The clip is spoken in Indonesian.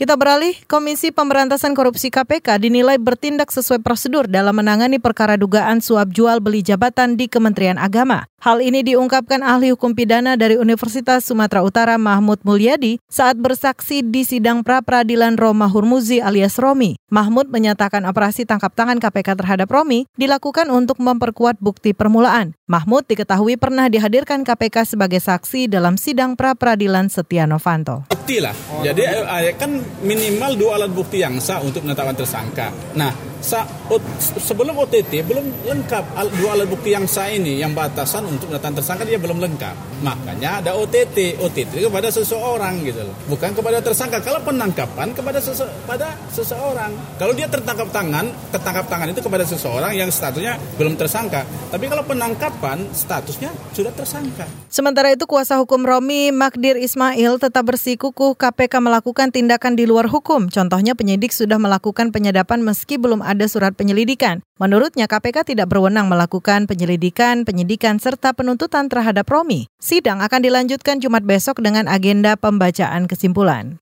Kita beralih, Komisi Pemberantasan Korupsi KPK dinilai bertindak sesuai prosedur dalam menangani perkara dugaan suap jual beli jabatan di Kementerian Agama. Hal ini diungkapkan ahli hukum pidana dari Universitas Sumatera Utara Mahmud Mulyadi saat bersaksi di sidang pra-peradilan Roma Hurmuzi alias Romi. Mahmud menyatakan operasi tangkap tangan KPK terhadap Romi dilakukan untuk memperkuat bukti permulaan. Mahmud diketahui pernah dihadirkan KPK sebagai saksi dalam sidang pra-peradilan Setia Novanto. Bukti lah. Jadi eh, kan minimal dua alat bukti yang sah untuk penetapan tersangka. Nah, sebelum OTT belum lengkap dua alat bukti yang sah ini yang batasan untuk penetapan tersangka dia belum lengkap. Makanya ada OTT, OTT kepada seseorang gitu loh. Bukan kepada tersangka. Kalau penangkapan kepada sese, pada seseorang. Kalau dia tertangkap tangan, tertangkap tangan itu kepada seseorang yang statusnya belum tersangka. Tapi kalau penangkapan statusnya sudah tersangka. Sementara itu kuasa hukum Romi Magdir Ismail tetap bersikukuh KPK melakukan tindakan di luar hukum. Contohnya penyidik sudah melakukan penyadapan meski belum ada surat penyelidikan. Menurutnya KPK tidak berwenang melakukan penyelidikan, penyidikan, serta penuntutan terhadap Romi. Sidang akan dilanjutkan Jumat besok dengan agenda pembacaan kesimpulan.